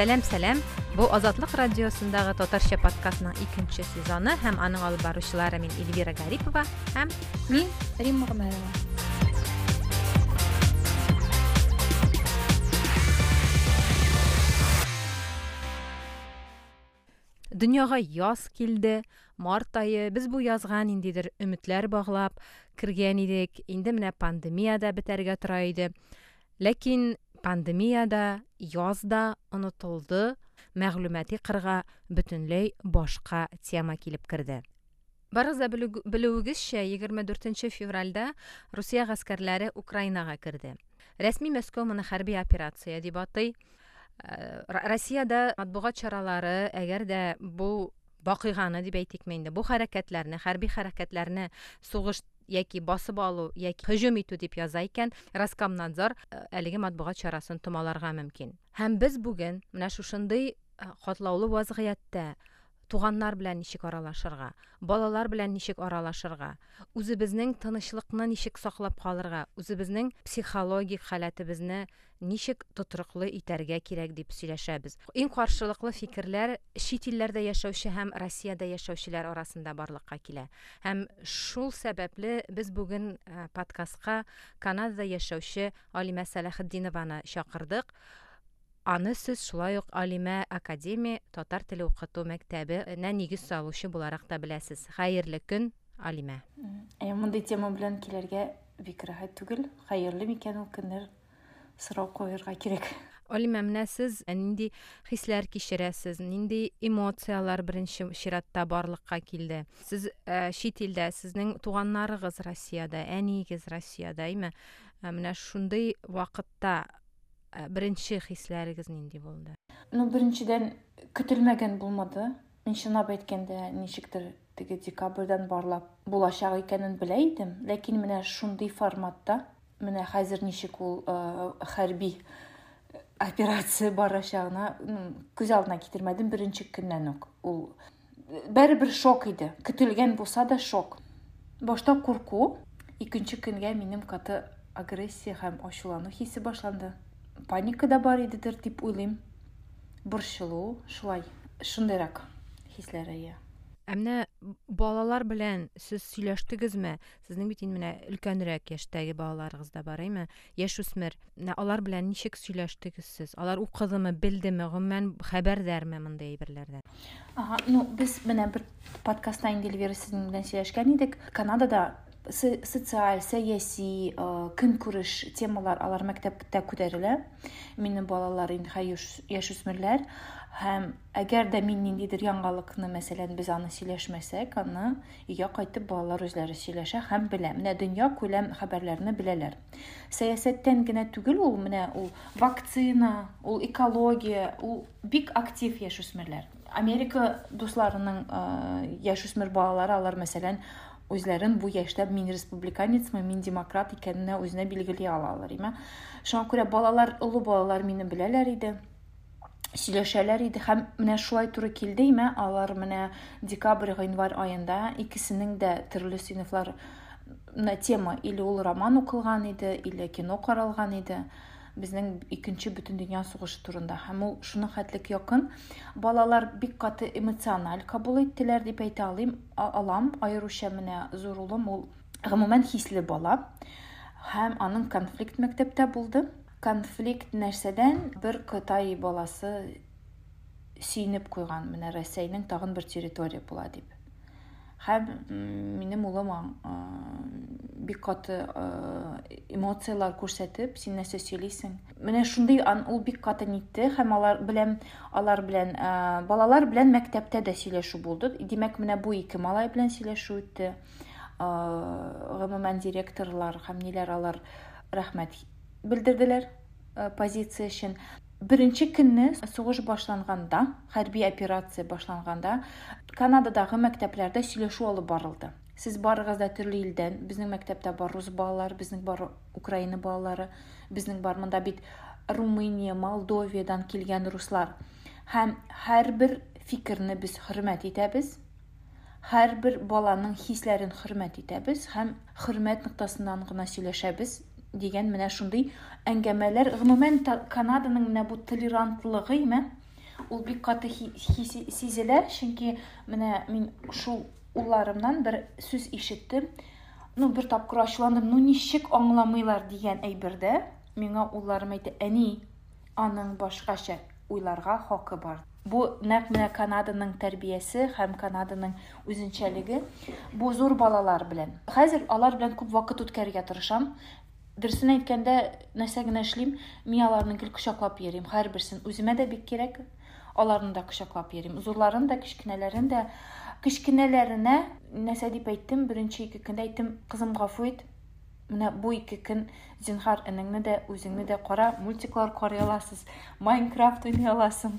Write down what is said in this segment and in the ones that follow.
сәлем сәлем. Бу азатлык радиосындагы татарча подкастының икенче сезоны һәм аның алып баручылары мин эльвира гарипова һәм мин римма гомәрова дөньяга яз килде март айы. Без бу язга ниндидер өметләр баглап кергән идек. Инде менә пандемия да пандемияда язда онытылды мәгълүмати кырга бөтенләй башка тема килеп керде барыгыз да дүртенче февральдә русия гаскәрләре украинага керде рәсми мәскәү моны хәрби операция дип атый. Э, россиядә матбугат чаралары әгәр дә бу вакыйганы дип әйтикме инде бу хәрәкәтләрне хәрби хәрәкәтләрне сугыш яки басып алу яки һөҗүм итү дип яза икән роскомнадзор э, әлеге матбугат чарасын томаларга мөмкин. Һәм без бүген менә шушындый э, катлаулы вазгыятьтә туганнар белән ничек аралашырга балалар белән ничек аралашырга үзебезнең тынычлыкны ничек саклап калырга үзебезнең психологик халәтебезне ничек тотрыклы итәргә кирәк дип сөйләшәбез. Иң каршылыклы фикерләр чит илләрдә яшәүче һәм россиядә яшәүчеләр арасында барлыкка килә. Һәм шул сәбәпле без бүген э, подкастка канадада яшәүче алимә сәләхетдинованы чакырдык. Аны сез шулай ук алимә академия татар теле укыту мәктәбенә нигез салучы буларак та беләсез. Хәерле көн алимә. Ә мондай тема белән килергә бик рәхәт түгел хәерле микән ул көннәр сорау куярга кирәк. Алимә менә сез нинди хисләр кичерәсез нинди эмоциялар беренче чиратта барлыкка килде? Сез ә, чит илдә сезнең туганнарыгыз россиядә әниегез россиядә әйме? Менә шундый вакытта Э, беренче хисләрегез нинди булды? Ну беренчедән көтелмәгән булмады. Мин чынлап әйткәндә ничектер теге декабрьдән барлап булачак икәнен белә идем. Ләкин менә шундый форматта менә хәзер ничек ул э, хәрби операция барачагына күз алдына китермәдем беренче көннән үк. Ул бәрібір шок иде. Көтелгән булса да шок. Башта курку икенче көнгә минем каты агрессия һәм ачулану хисе башланды. Паника да бар идедер дип уйлыйм борчылуу ушулай ушундайраак хислер иә менә балалар белән сез сөйләштегезме? Сезнең бит инде менә өлкәнрәк яшьтәге балаларыгыз да бар әйме? Яшүсмер менә алар белән ничек сөйләштегез сез? Алар укыдымы белдеме? Гомумән хәбәрдәрме мондай әйберләрдән? Ага ну без менә бер подкастта инде элвира сезнең белән сөйләшкән идек. Канадада sosial, siyasi, qınqırış temalar alar məktəbdə küdərilə. Minin balalar indi xəyir yaşüsmürlər. Həm əgər də minin dedir yanğalıqını məsələn biz anı siləşməsək, ana ya qayıtıb balalar özləri siləşə, həm biləm, nə dünya küləm xəbərlərini bilələr. Siyasətdən gənə tügül ol, mənə ol vaksina, ol ekologiya, ol big aktiv yaşüsmürlər. Amerika dostlarının yaşüsmür balaları alar məsələn үзләрен бу яшьтә мин республиканецмы мин демократ икәненә үзенә билгели алалар име шуңа күрә балалар олы балалар мине беләләр иде сөйләшәләр иде һәм менә шулай туры килде име алар менә декабрь гыйнвар аенда икесенең дә төрле сыйныфлар тема или ул роман укылган иде или кино каралган иде. Безнең икенче бөтен дөнья сугышы турында. Һәм ул шуны хәтлек якын. Балалар бик каты эмоциональ кабул иттеләр дип әйтә алыйм. Алам аеруча менә зур улым. Ул гомумән хисле бала. Һәм аның конфликт мәктәптә булды. Конфликт нәрсәдән? Бер кытай баласы сөйнеп куйган. Менә рәсәйнең тагын бер территория була дип. Һәм минем улым бик каты эмоциялар күрсәтеп син нәрсә сөйлисең менә шундый ул бик каты нитте һәм алар белән алар белән балалар белән мәктәптә дә сөйләшү булды. Димәк менә бу ике малай белән сөйләшү үтте. Гомумән директорлар һәм ниләр алар рәхмәт белдерделәр позиция өчен. Беренче көнне сугыш башланганда хәрби операция башланганда канададагы мәктәпләрдә сөйләшү алып барылды. Сез барыгыз да төрле илдән безнең мәктәптә бар рус балалары безнең бар украина балалары безнең бар монда бит румыния молдовиядан килгән руслар. Һәм һәрбер фикерне без хөрмәт итәбез. Һәрбер баланың хисләрен хөрмәт итәбез һәм хөрмәт гына сөйләшәбез. дигән менә шундый әңгәмәләр гомумән канаданың менә бу толерантлыгы име ул бик каты сизелә чөнки менә мин шул улларымнан бер сүз ишеттем ну бер тапкыр ачуландым ну ничек аңламыйлар дигән әйбердә миңа улларым әйтте әни аның башкача уйларга хакы бар бу нәкъ менә канаданың тәрбиясе һәм канаданың үзенчәлеге бу зур балалар белән хәзер алар белән күп вакыт үткәрергә тырышам дөресен әйткәндә нәрсә генә эшлим мин аларны гел кочаклап йөрим һәрберсен үземә дә бик кирәк аларны да кочаклап йөрим зурларын да кечкенәләрен дә кечкенәләренә нәрсә дип әйттем беренче ике көндә әйттем кызым гафу ит менә бу ике көн зинһар энеңне дә үзеңне дә кара мультиклар карый аласыз майнкрафт уйный аласың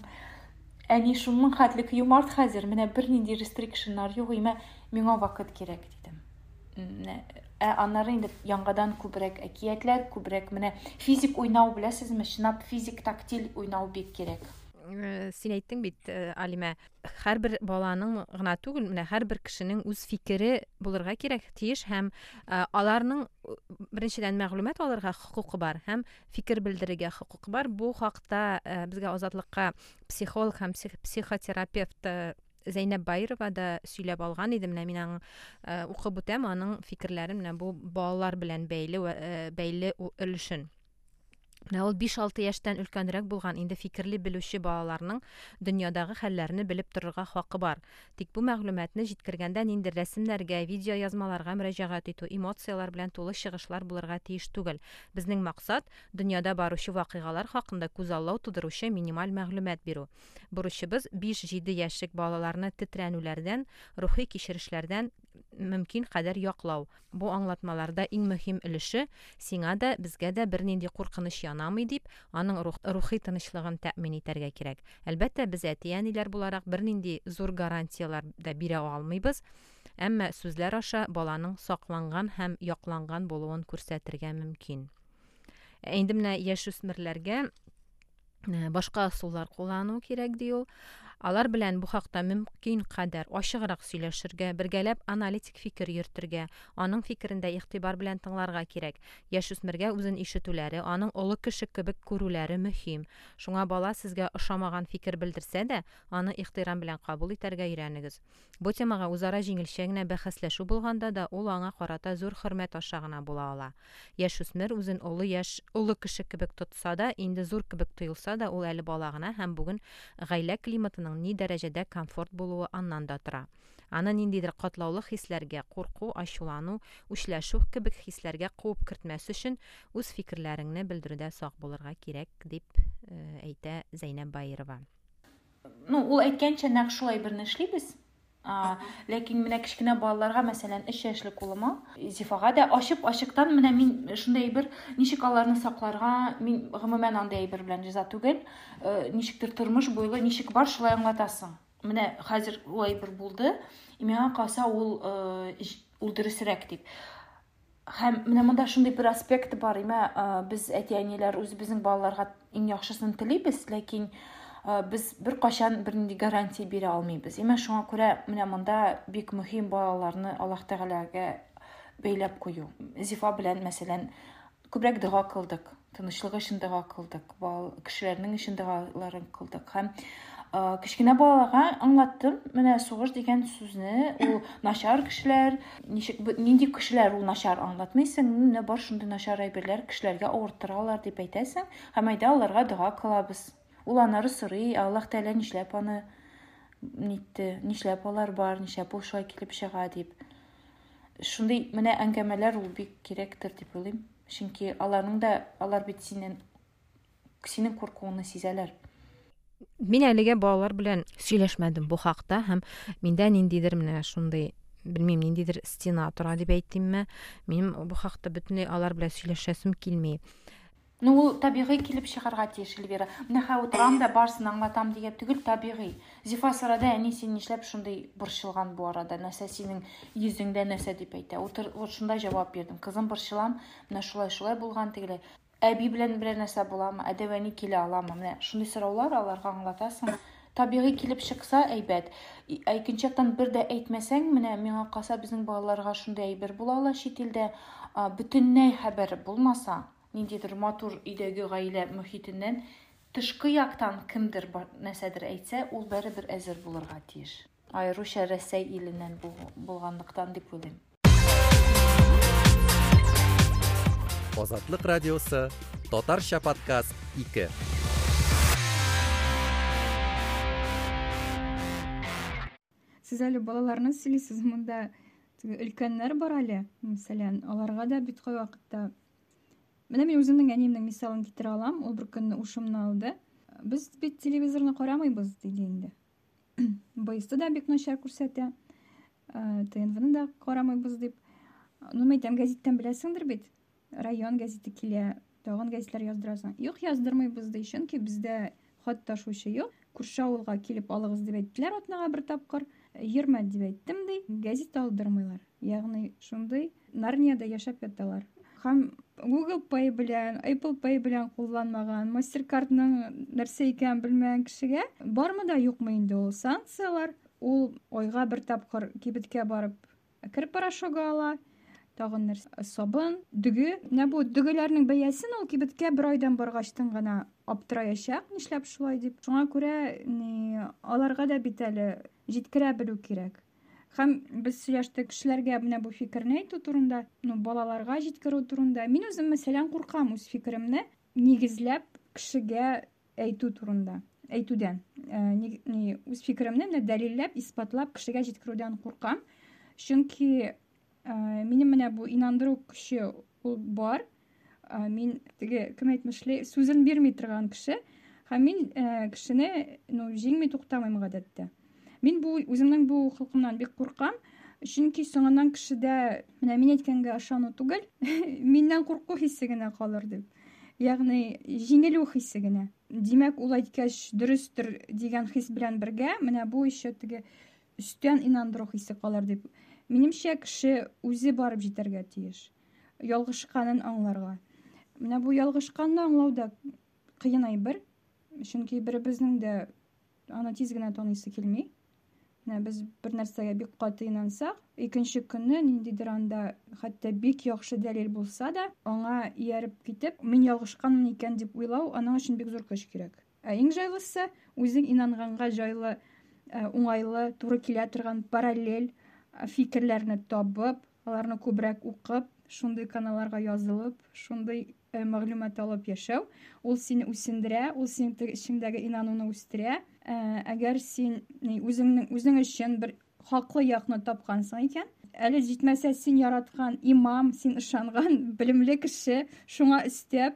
әни шуның хәтлек юмарт хәзер менә бернинди рестрикшннар юк имә миңа вакыт кирәк дидем Ә аннары инде яңадан күбрәк әкиятләр күбрәк менә физик уйнау беләсезме? Чынлап физик тактиль уйнау бик кирәк. Э, син әйттең бит э, алимә һәрбер баланың гына түгел менә һәрбер кешенең үз фикере булырга кирәк тиеш һәм э, аларның беренчедән мәгълүмат алырга хокукы бар һәм фикер белдерергә хокукы бар. Бу хакта безгә азатлыкка психолог һәм психотерапевт Зәйнәп Байрова да сөйләп алган иде. Менә мин аның укып үтәм аның фикерләрен менә бу балалар белән бәйле бәйле өлешен. Менә ул биш алты яшьтән өлкәнрәк булган инде фикерле белүче балаларның дөньядагы хәлләрне белеп торырга хакы бар. Тик бу мәгълүматны җиткергәндә нинди рәсемнәргә видео язмаларга мөрәҗәгать итү эмоциялар белән тулы чыгышлар булырга тиеш түгел. Безнең максат дөньяда баручы вакыйгалар хакында күзаллау минималь мәгълүмат бирү. Бурычыбыз биш җиде яшьлек балаларны рухи мөмкин кадәр яклау. Бу аңлатмаларда иң мөһим өлеше сиңа да безгә дә бернинди куркыныч янамый дип аның рух, рухи тынычлыгын тәэмин итәргә кирәк. Әлбәттә без әти әниләр буларак бернинди зур гарантиялар да бирә алмыйбыз әмма сүзләр аша баланың сакланган һәм якланган булуын күрсәтергә мөмкин. Инде менә яшүсмерләргә башка ысуллар куллану кирәк ди ул. алар белән бу хакта мөмкин кадәр ачыграк сөйләшергә бергәләп аналитик фикер йөртергә аның фикерендә игътибар белән тыңларга кирәк. Яшүсмергә үзен ишетүләре аның олы кеше кебек күрүләре мөһим. Шуңа бала сезгә ошамаган фикер белдерсә дә аны ихтирам белән кабул итәргә өйрәнегез. Бу темага үзара җиңелчә генә бәхәсләшү булганда да ул аңа карата зур хөрмәт аша гына була ала. Яшүсмер үзен олы яшь олы кеше кебек тотса да инде зур кебек тоелса да ул әле бала гына һәм бүген гаилә климатының ни дәрәҗәдә комфорт булуы аннан да тора. Аны ниндидер катлаулы хисләргә курку ачулану үчләшү кебек хисләргә куып кертмәс өчен үз фикерләреңне белдерүдә сак булырга кирәк дип э, әйтә зәйнәп баирова ну ул әйткәнчә нәкъ шулай берне эшлибез ләкин менә кечкенә балаларга мәсәлән өч яшьлек улыма зифага да ачып ачыктан менә мин шундай бер ничек аларны сакларга мин гомумән андай әйбер белән риза түгел. Э, ничектер тормыш буйлы ничек бар шулай аңлатасың. Менә хәзер ул әйбер булды миңа калса ул э, ул дөресрәк дип. Һәм менә монда шундый бер аспект бар имә э, без әти әниләр үзебезнең балаларга иң яхшысын телибез ләкин без бер качан бернинди гарантия бирә алмыйбыз әмма шуңа күрә менә монда бик мөһим балаларны аллаһ тәгаләгә бәйләп кую. Зифа белән мәсәлән күбрәк дога кылдык тынычлык өчен дога кылдык кешеләрнең өчен догаларын кылдык һәм кечкенә балаларга аңлаттым. Менә сугыш дигән сүзне ул начар кешеләр ничек нинди кешеләр ул начар аңлатмыйсың? Менә бар шундый начар әйберләр кешеләргә авырттыралар дип әйтәсең һәм әйдә аларга дога кылабыз. ул анары сорый аллаһ тәала нишләп аны нитте нишләп алар бар нишләп ул шулай килеп чыга дип шундый менә әңгәмәләр ул бик кирәктер дип уйлыйм чөнки аларның да алар бит синең синең куркуыңны сизәләр мин әлегә балалар белән сөйләшмәдем бу хакта һәм миндә ниндидер менә шундый белмим ниндидер стена тора дип әйтимме минем бу хакта бөтенләй алар белән сөйләшәсем килми ну ул табигый килеп чыгарга тиеш эльвира. Менә хә утырам да барысын аңлатам дигән түгел табигый зифа сорады әни син нишләп шундый борчылган бу арада? Нәрсә синең йөзеңдә нәрсә дип әйтә? Утыр вот шунда җавап бирдем кызым борчылам менә шулай шулай булган тегеле әби белән берәр нәрсә буламы әни килә аламы? Менә шундый сораулар аларга аңлатасың. Табигый килеп чыкса әйбәт. Икенче яктан бер дә әйтмәсәң менә миңа калса безнең балаларга шундый әйбер була ала чит илдә бөтенләй хәбәр булмаса ниндидер матур өйдәге гаилә мөхитеннән тышкы яктан кемдер нәрсәдер әйтсә ул бәрібер әзер булырга тиеш. Аеруча рәсәй иленнән булганлыктан дип уйлыйм. Озатлык радиосы татарча подкаст 2 сіз әле балаларны сөйлейсіз монда өлкәннәр бар әле. Мәсәлән аларга да бит кай вакытта менә мин үземнең әниемнең мисалын китерә алам. Ул бер көнне ушымны алды. Без бит телевизорны карамыйбыз диде инде. Бст да бик начар күрсәтә. Тнвны да карамыйбыз дип. Ну мен әйтәм гәзиттән беләсеңдер бит. Район гәзите килә. Тагын гәзитләр яздырасың юк яздырмыйбыз ди. Чөнки бездә хат ташучы юк. Күрше авылга килеп алыгыз дип әйттеләр атнага бер тапкыр. Йөрмә дип әйттем ди. Гәзит алдырмыйлар ягъни шундый нарнияда яшәп яталар. Һәм google pay белән apple pay белән кулланмаган мастеркардның нәрсә икәнен белмәгән кешегә бармы да юкмы инде ул санкциялар? Ул айга бер тапкыр кибеткә барып кер порошогы ала тагын нәрсә сабын дөге менә бу дөгеләрнең ул кибеткә бер айдан баргачтын гына аптыраячак нишләп шулай дип. Шуңа күрә аларга да бит җиткерә белү кирәк. Һәм без сөйләштек кешеләргә менә бу фикерне әйтү турында ну балаларга җиткерү турында. Мин үзем мәсәлән куркам үз фикеремне нигезләп кешегә әйтү турында әйтүдән. Э, үз фикеремне менә дәлилләп исбатлап кешегә җиткерүдән куркам. Чөнки э, минем менә бу инандыру көче ул бар. Э, мин теге кем әйтмешле сүзен бирми торган кеше. Һәм мин кешене ну туктамыйм гадәттә. Мин бу үземнең бу холкымнан бик куркам чөнки соңыннан кешедә менә мин әйткәнгә ышану түгел миннән курку хисе генә калыр дип ягъни җиңелү хисе генә. Димәк ул әйткәч дөрестер дигән хис белән бергә менә бу еще теге өстән инандыру хисе калыр дип минемчә кеше үзе барып җитәргә тиеш. Ялгышканын аңларга. Менә бу ялгышканны аңлау да кыен әйбер чөнки беребезнең дә аны тиз генә таныйсы килми. Біз бір нәрсәгә бик каты инансак икенче көнне ниндидер анда хәтта бик яхшы дәлил булса да аңа ияреп китеп мин ялгышканмын икән дип уйлау аның өчен бик зур көч кирәк ә иң җайлысы үзең инанганга җайлы уңайлы килә торган параллель фикерләрне табып аларны күбрәк укып шундый каналларга язылып шундый мәгълүмат алып яшәү ул сине үсендерә ул синең эчеңдәге инануны үстерә әгәр син үзеңнең үзең өчен бер хаклы якны тапкансың икән әле җитмәсә син яраткан имам син ышанган белемле кеше шуңа өстәп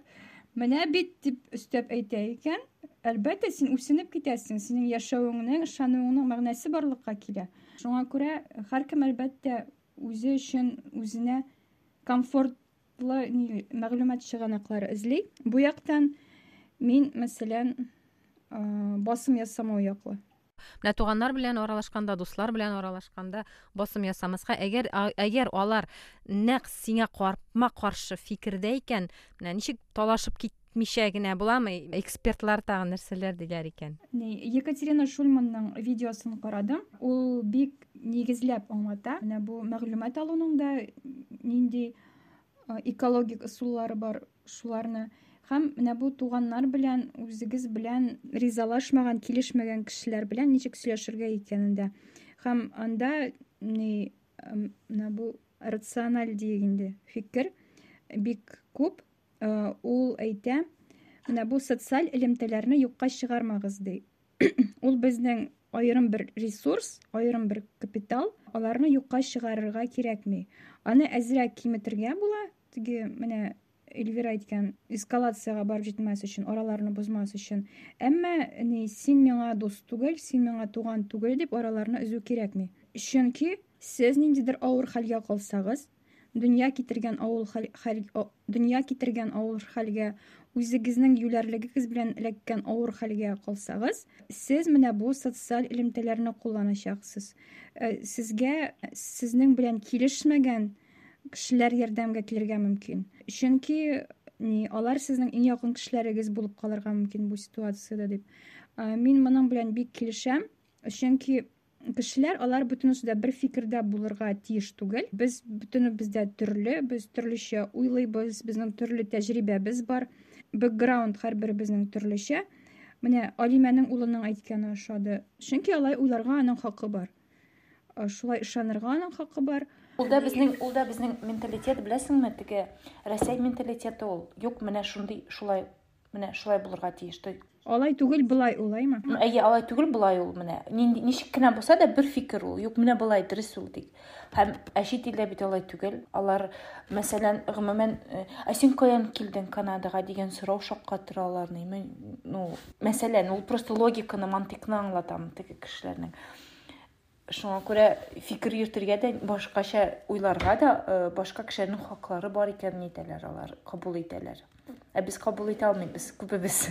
менә бит дип өстәп әйтә икән әлбәттә син үсенеп китәсең синең яшәвеңнең ышануыңның мәгънәсе барлыкка килә шуңа күрә һәркем әлбәттә үзе өчен үзенә комфортлы мәгълүмат чыганаклары эзли. Бу яктан мин мәсәлән басым ясамау яклы менә туганнар белән аралашканда дуслар белән аралашканда басым ясамаска әгәр әгәр алар нәкъ сиңа карма каршы фикердә икән менә ничек талашып китмичә генә буламы? Экспертлар тагын нәрсәләр диләр икән? Екатерина шульманның видеосын карадым. Ул бик нигезләп аңлата. Менә бу мәгълүмат алуның да нинди экологик ысуллары бар шуларны. Һәм менә бу туганнар белән үзегез белән ризалашмаган килешмәгән кешеләр белән ничек сөйләшергә икәнен дә. Һәм анда менә бу рациональ диек инде фикер бик күп. Ул әйтә менә бу социаль элемтәләрне юкка чыгармагыз ди. Ул безнең аерым бер ресурс аерым бер капитал аларны юкка чыгарырга кирәкми аны әзрәк киметергә була теге менә эльвира әйткән эскалацияга барып җитмәс өчен араларны бозмас өчен әмма ни син миңа дус түгел син миңа туган түгел дип араларны өзү кирәкми чөнки сез ниндидер авыр хәлгә калсагыз дөнья китергән авыл хәл дөнья китергән авыр хәлгә үзегезнең юләрлегегез белән эләккән авыр хәлгә калсагыз сез менә бу социаль элемтәләрне кулланачаксыз сезгә сезнең белән килешмәгән кешеләр ярдәмгә килергә мөмкин чөнки ни алар сезнең иң якын кешеләрегез булып калырга мөмкин бу ситуациядә дип мин моның белән бик килешәм чөнки кешеләр алар бөтенесе дә бер фикердә булырга тиеш түгел без бөтенебез дә төрле без төрлечә уйлыйбыз безнең төрле тәҗрибәбез бар бэкграунд һәрберебезнең төрлечә. Менә алимәнең улының әйткәне ошады. Чөнки алай уйларга аның хакы бар. Шулай ышанырга аның хакы бар. Ул да безнең ул да безнең менталитет беләсеңме теге? Рәсәй менталитеты ул. Юк менә шундый шулай менә шулай булырга тиеш. Алай түгел былай улаймы әйе алай түгел былай ул менә. Ничек кенә булса да бер фикер ул. Юк менә былай дөрес ул дик һәм ә чит илдә бит алай түгел. Алар мәсәлән гомумән ә син каян килдең канадага дигән сорау шаккатыра аларны ну мәсәлән ул просто логиканы мантыйкны аңлатам теге кешеләрнең. Шуңа күрә фикер йөртергә дә башкача уйларга да башка кешеләрнең хаклары бар икәнен әйтәләр алар кабул итәләр. Ә без кабул итә алмыйбыз күбебез.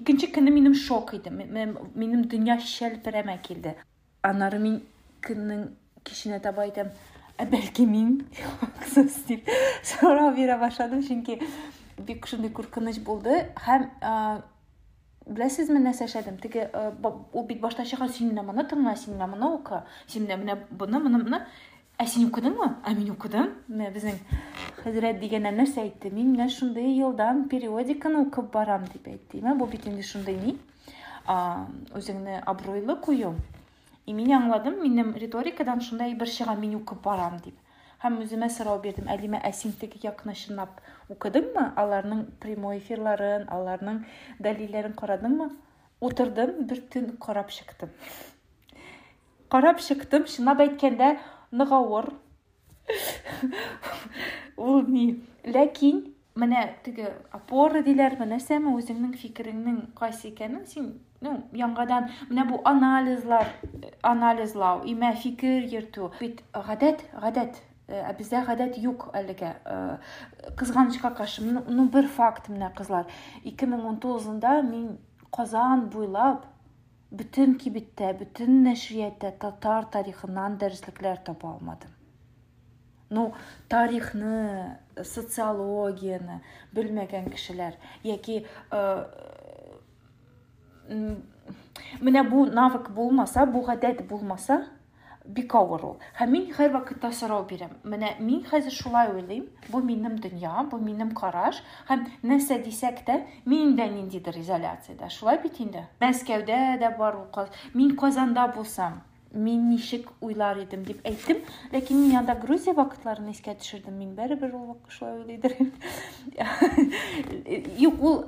икенче көнне минем шок иде минем дөнья челпәрәмә килде аннары мин көннең киченә таба әйтәм ә бәлки мин дип сорау бирә башладым чөнки бик шундый куркыныч булды һәм беләсезме нәрсә эшләдем теге ул бит башта чыга син менә моны тыңла син менә моны ука син менә менә буны моны моны ә син укыдыңмы ә мин укыдым менә безнең хәзрәт дигәннәр нәрсә әйтте мин менә шундый елдан периодиканы укып барам дип әйтте бу бит инде шундый ни үзеңне абруйлы кую и мин аңладым минем риторикадан шундай бер чыга мин укып барам дип һәм үземә сорау бирдем әлимә ә син теге якны чынлап укыдыңмы аларның прямой эфирларын аларның дәлилләрен карадыңмы утырдым бер төн карап чыктым карап чыктым чынлап әйткәндә нык авыр ул ни ләкин менә теге опора диләрме нәрсәме үзеңнең фикереңнең кайсы икәнен син ну яңадан менә бу анализлар анализлау имә фикер йөртү бит гадәт гадәт ә бездә гадәт юк әлегә. Кызганычка каршы ну бер факт ике мең ун тугызында мин казан буйлап бүтін кибеттә бүтін нәшриятта татар тарихынан дәреслекләр таба алмадым ну тарихны социологияны белмәгән кешеләр яки менә бу навык булмаса бу гадәт булмаса бик авыр ул һәм мин һәрвакытта сорау бирәм менә мин хәзер шулай уйлыйм бу минем дөнья бу минем караш һәм нәрсә дисәк тә мин дә ниндидер изоляциядә шулай бит инде мәскәүдә дә бар ул мин казанда булсам мин ничек уйлар идем дип әйттем ләкин мин анда грузия вакытларын искә төшердем мин бәребер ул шулай уйлыйдыр юк ул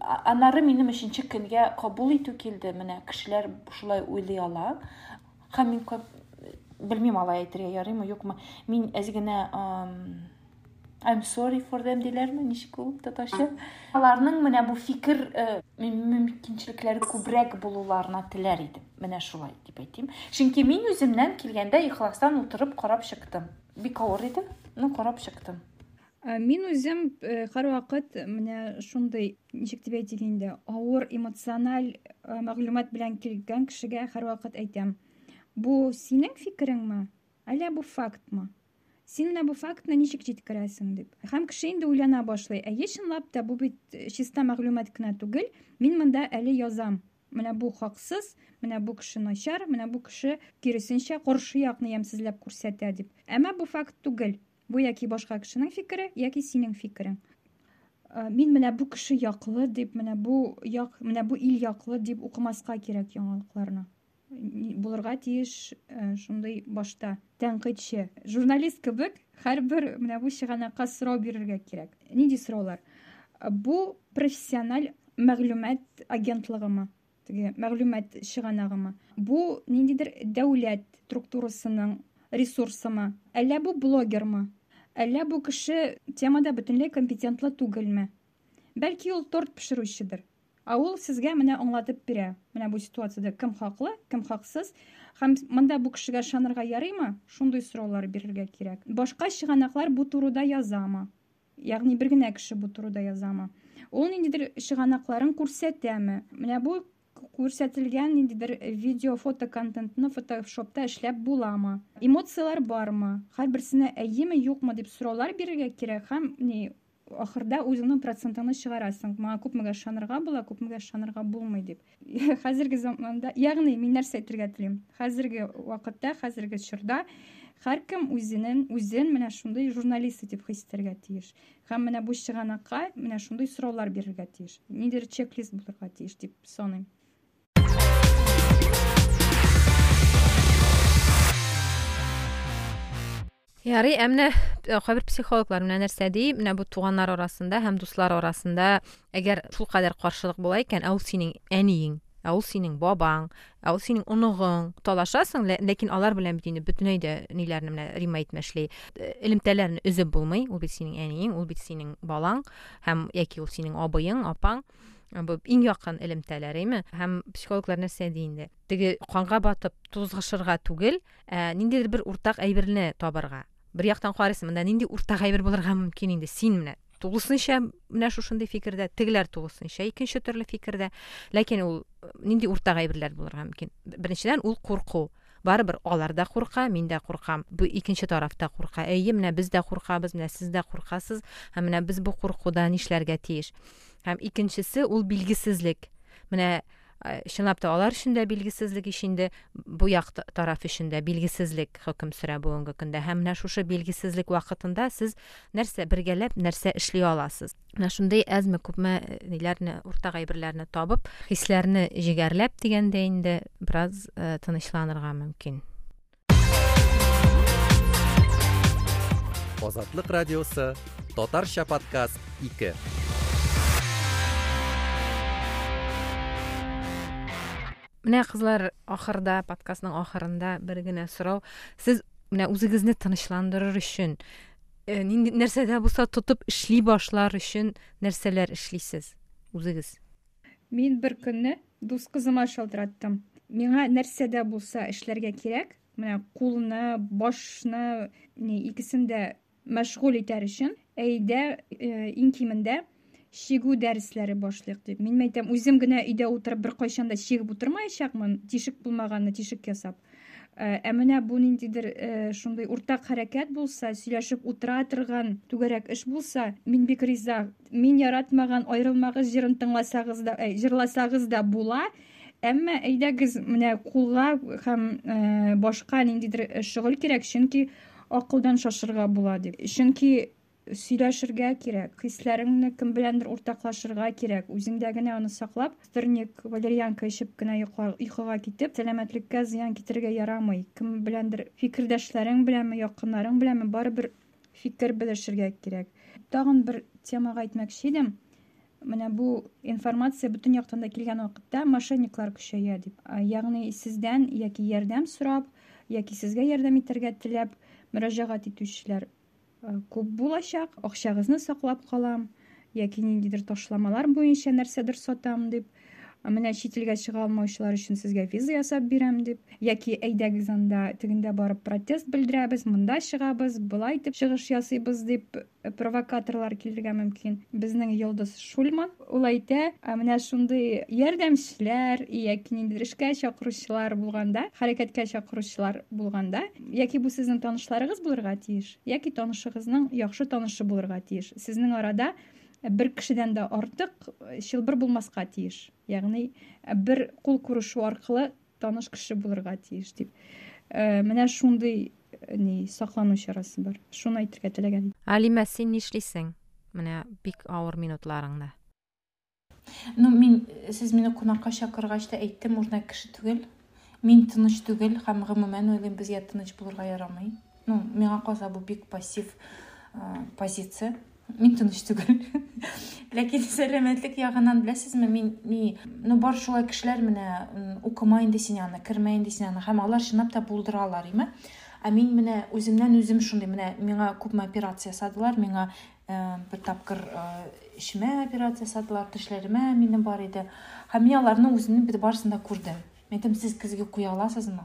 аннары минем өченче көнгә кабул итү килде. Менә кешеләр шулай уйлый ала һәм мин белмим алай әйтергә ярыймы юкмы. Мин әз генә I'm sorry for them диләрме? Ничек ул татарча? Аларның менә бу фикер мөмкинчелекләре күбрәк булуларына теләр идем менә шулай дип әйтим. Чөнки мин үземнән килгәндә ихластан утырып карап чыктым. Бик авыр иде ну карап чыктым. Мин үзем һәрвакыт менә шундый ничек дип әйтик инде авыр эмоциональ мәгълүмат белән килгән кешегә һәрвакыт әйтәм. Бу синең фикереңме? Әллә бу фактмы син менә бу фактны ничек җиткерәсең дип. Һәм кеше инде уйлана башлый. Әйе чынлап та бу бит чиста мәгълүмат кенә түгел. Мин монда әле язам. Менә бу хаксыз менә бу кеше начар менә бу кеше киресенчә каршы якны ямьсезләп күрсәтә дип. Әмма бу факт түгел. Бу яки башка кешенең фикере яки синең фикерең мин менә бу кеше яклы дип менә бу як менә бу ил яклы дип укымаска кирәк яңалыкларны. Булырга тиеш шундый башта тәнкыйтьче журналист кебек һәрбер менә бу чыганакка сорау бирергә кирәк. Нинди сораулар бу профессиональ мәгълүмат агентлыгымы теге мәгълүмат чыганагымы. Бу ниндидер дәүләт структурасының ресурсымы әллә бу блогермы әллә бу кеше темада бөтенләй компетентлы түгелме? Бәлки ул торт пешерүчедер. А ул сезгә менә аңлатып бирә. Менә бу ситуациядә кем хаклы кем хаксыз? Һәм монда бу кешегә ышанырга ярыймы? Шундый сораулар бирергә кирәк. Башка чыганаклар бу турыда язамы? Ягъни бер генә кеше бу турыда язамы? Ул ниндидер чыганакларын күрсәтәме? Менә бу күрсәтелгән ниндидер видео фото контентны фотошопта һәрберсенә әйеме юкмы дип сораулар бирергә кирәк һәм ни ахырда үзеңнең процентыңны чыгарасың моңа күпмегә ышанырга була күпмегә ышанырга булмый дип хәзерге заманда ягъни мин нәрсә әйтергә телим хәзерге вакытта хәзерге чорда һәркем үзенең үзен менә шундый журналист итеп хис итәргә тиеш. Һәм менә бу чыганакка менә шундый сораулар бирергә тиеш. Ниндидер чек-лист булырга тиеш дип саныйм ярый ә менә психологлар менә нәрсә ди? Менә бу туганнар арасында һәм дуслар арасында әгәр шулкадәр каршылык була икән ә ул синең әниең ә ул синең бабаң ә ул синең оныгың талашасың ләкин алар белән бит инде бөтенләй дә ниләрне менә рима әйтмешли элемтәләрне өзеп булмый. Ул бит синең әниең ул бит синең балаң һәм яки ул синең абыең апаң. Бу иң якын элемтәләр һәм психологлар нәрсә ди инде? Теге канга батып тузгышырга түгел ә ниндидер бер уртак әйберне табарга бер яктан карыйсың монда нинди уртак әйбер булырга мөмкин инде син менә тулысынча менә шушындый фикердә тегеләр тулысынча икенче төрле фикердә ләкин ул нинди уртак әйберләр булырга мөмкин беренчедән ул курку барыбер алар да курка мин дә куркам бу икенче тараф та курка әйе менә без дә куркабыз менә сез дә куркасыз һәм менә без бу куркудан нишләргә тиеш һәм икенчесе ул билгесезлек менә чынлап та алар өчен дә билгесезлек ичинде бу тараф өчен дә билгесезлек хөкем сөрә бүгенге көндә һәм менә шушы билгесезлек вакытында сез нәрсә бергәләп нәрсә эшли аласыз менә шундый әзме күпме ниләрне уртак әйберләрне табып хисләрне җигәрләп дигәндә инде бераз тынычланырга мөмкин азатлык радиосы татарча подкаст ике. Менә кызлар ахырда подкастның ахырында бер генә сорау сез менә үзегезне тынычландырыр өчен нәрсәдә булса тотып эшли башлар өчен нәрсәләр эшлисез үзегез мин бер көнне дус кызыма шалтыраттым миңа нәрсәдә булса эшләргә кирәк менә кулны башны икесен дә мәшгуль итәр өчен әйдә чигү дәресләре башлыйк дип мин әйтәм үзем генә өйдә утырып беркайчан да чигеп утырмаячакмын тишек булмаганны тишек ясап. Ә менә бу ниндидер шундый уртак хәрәкәт булса сөйләшеп утыра торган түгәрәк эш булса мин бик риза мин яратмаган аерылмагыз җырын тыңласагыз да җырласагыз да була әмма әйдәгез менә кулга һәм башка ниндидер шөгыль кирәк чөнки акылдан шашырга була дип сөйләшергә кирәк хисләреңне кем беләндер уртаклашырга кирәк үзеңдә генә аны саклап вторник валерьянка эчеп кенә йокыга китеп сәламәтлеккә зыян китерергә ярамый. Кем беләндер фикердәшләрең беләнме якыннарың беләнме барыбер фикер белешергә кирәк. Тагын бер темага әйтмәкче идем. Менә бу информация бөтен яктан да килгән вакытта мошенниклар көчәя дип. Ягъни сездән яки ярдәм сорап яки сезгә ярдәм итәргә теләп мөрәҗәгать итүчеләр күп булачак акчагызны саклап калам яки ниндидер ташламалар буенча нәрсәдер сатам дип менә чит илгә чыга алмаучылар өчен сезгә виза ясап бирәм дип яки әйдәгез анда тегендә барып протест белдерәбез монда чыгабыз болай итеп чыгыш ясыйбыз дип провокаторлар килергә мөмкин. Безнең йолдыз шульман ул әйтә менә шундый ярдәмчеләр яки ниндидер эшкә чакыручылар булганда хәрәкәткә чакыручылар булганда яки бу сезнең танышларыгыз булырга тиеш яки танышыгызның яхшы танышы булырга тиеш сезнең арада бер кешедән дә артык чылбыр булмаска тиеш. Ягъни бер кул күрешү аркылы таныш кеше булырга тиеш дип менә шундый ни саклану чарасы бар. Шуны әйтергә теләгән алима син нишлисең менә бик авыр минутларыңда. Ну мин сез мине кунакка чакыргач та әйттем кеше түгел мин тыныч түгел һәм гомумән уйлыйм безгә тыныч булырга ярамый ну миңа калса бу бик пассив позиция. Мин тыныч түгел ләкин сәламәтлек ягыннан беләсезме мин ми ну бар шулай кешеләр менә укыма инде син аны кермә инде аны һәм алар чынлап та булдыралар име ә мин менә үземнән үзем шундый менә миңа күпме операция ясадылар миңа бер тапкыр эчемә операция ясадылар тешләремә минем бар иде. Һәм мин аларның үземнең бит барысын да күрдем. Мен әйтәм сез көзгә куя аласызмы?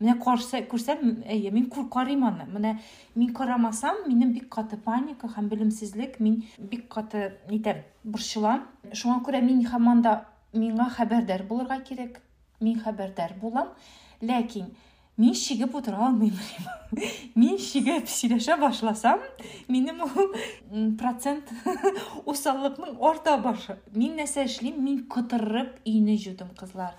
Менә каршы күрсәм әйе мин карыйм аны. Менә мин карамасам минем бик каты паника һәм белемсезлек мин бик каты нитәм борчылам шуңа күрә мин һаман да миңа хәбәрдар булырга кирәк. Мин хәбәрдар булам ләкин мин чигеп утыра алмыйм мин чигеп сөйләшә башласам минем ул процент усаллыкның арта башы. Мин нәрсә эшлим? Мин котырып өйне җудым кызлар.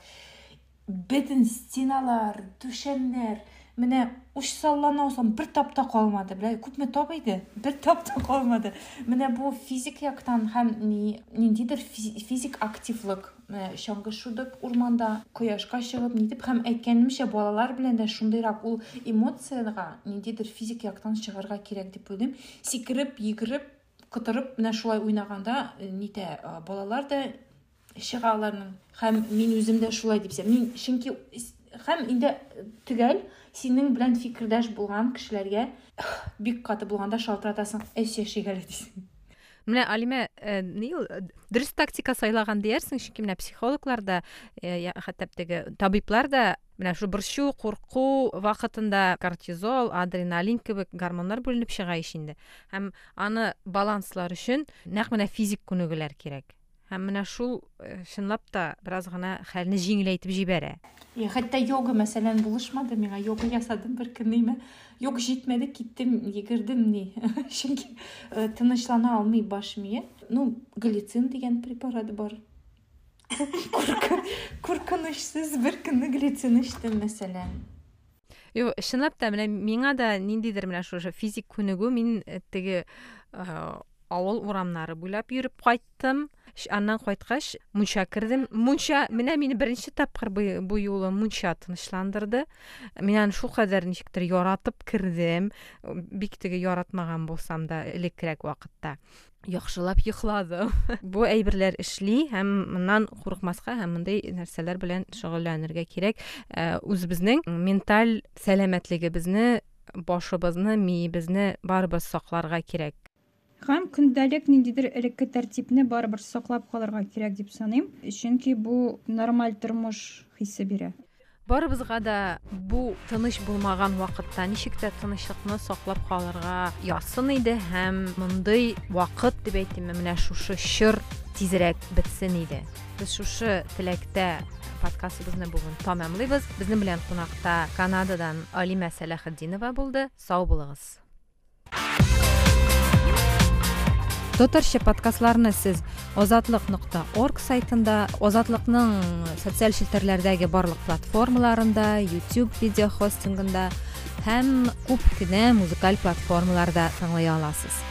Бөтен стеналар түшәмнәр менә учсаллана алсам бер тапта калмады белә күпме тап иде? Бер тапта калмады. Менә бу физик яктан һәм ни ниндидер физик активлык шудык урманда кояшка чыгып нитеп һәм әйткәнемчә балалар белән дә шундыйрак ул эмоциягә ниндидер физик яктан чыгарга кирәк дип уйлыйм. Сикереп йөгереп кытырып менә шулай уйнаганда нитә балалар да чыга аларның һәм мин үзем дә шулай дип мин чөнки һәм инде төгәл синең белән фикердәш булган кешеләргә бик каты булганда шалтыратасың эс яшик әле дисең менә алима э, ни ул дөрес тактика сайлаган диярсең чөнки менә психологлар да хәтта теге табиблар да менә шу борчу курку вакытында кортизол адреналин кебек гормоннар бүленеп чыга инде һәм аны баланслар өчен нәкъ менә физик күнегүләр кирәк менә шул э, чынлап та бераз гына хәлне җиңеләйтеп җибәрә. Хәтта йога мәсәлән булышмады миңа? Йога ясадым бер көн ниме юк җитмәде киттем йөгердем ни чөнки э, тынычлана алмый баш мие ну глицин дигән препарат бар. Куркынычсыз бер көнне глицин эчтем мәсәлән. Юк, чынлап та менә миңа да ниндидер менә шушы физик күнегү. Мин э, теге авыл урамнары буйлап йөреп кайттым. Аннан кайткач мунча кердем мунча менә мине беренче тапкыр бу юлы мунча тынычландырды. Мин аны шулкадәр ничектер яратып кердем бик теге яратмаган булсам да элеккерәк вакытта. Яхшылап йокладым бу әйберләр эшли һәм моннан курыкмаска һәм мондай нәрсәләр белән шөгыльләнергә кирәк. Ә, үзебезнең менталь сәламәтлегебезне башыбызны миебезне барыбыз сакларга кирәк. Һәм көндәлек ниндидер элекке тәртипне барыбер саклап калырга кирәк дип саныйм. Чөнки бу нормаль тормыш хисе бирә. Барыбызга да бу тыныч булмаган вакытта ничек тә тынычлыкны саклап калырга ясын иде һәм мондый вакыт дип әйтим менә шушы чор тизрәк бетсен иде. Без шушы теләктә подкастыбызны бүген тәмамлыйбыз. Безнең белән кунакта канададан алима сәләхетдинова булды. Сау булыгыз. Татарча подкастларны сез озатлык нокта орг сайтында озатлыкның социаль челтәрләрдәге барлык платформаларында youtube видео хостингында һәм күп кенә музыкаль платформаларда тыңлый аласыз.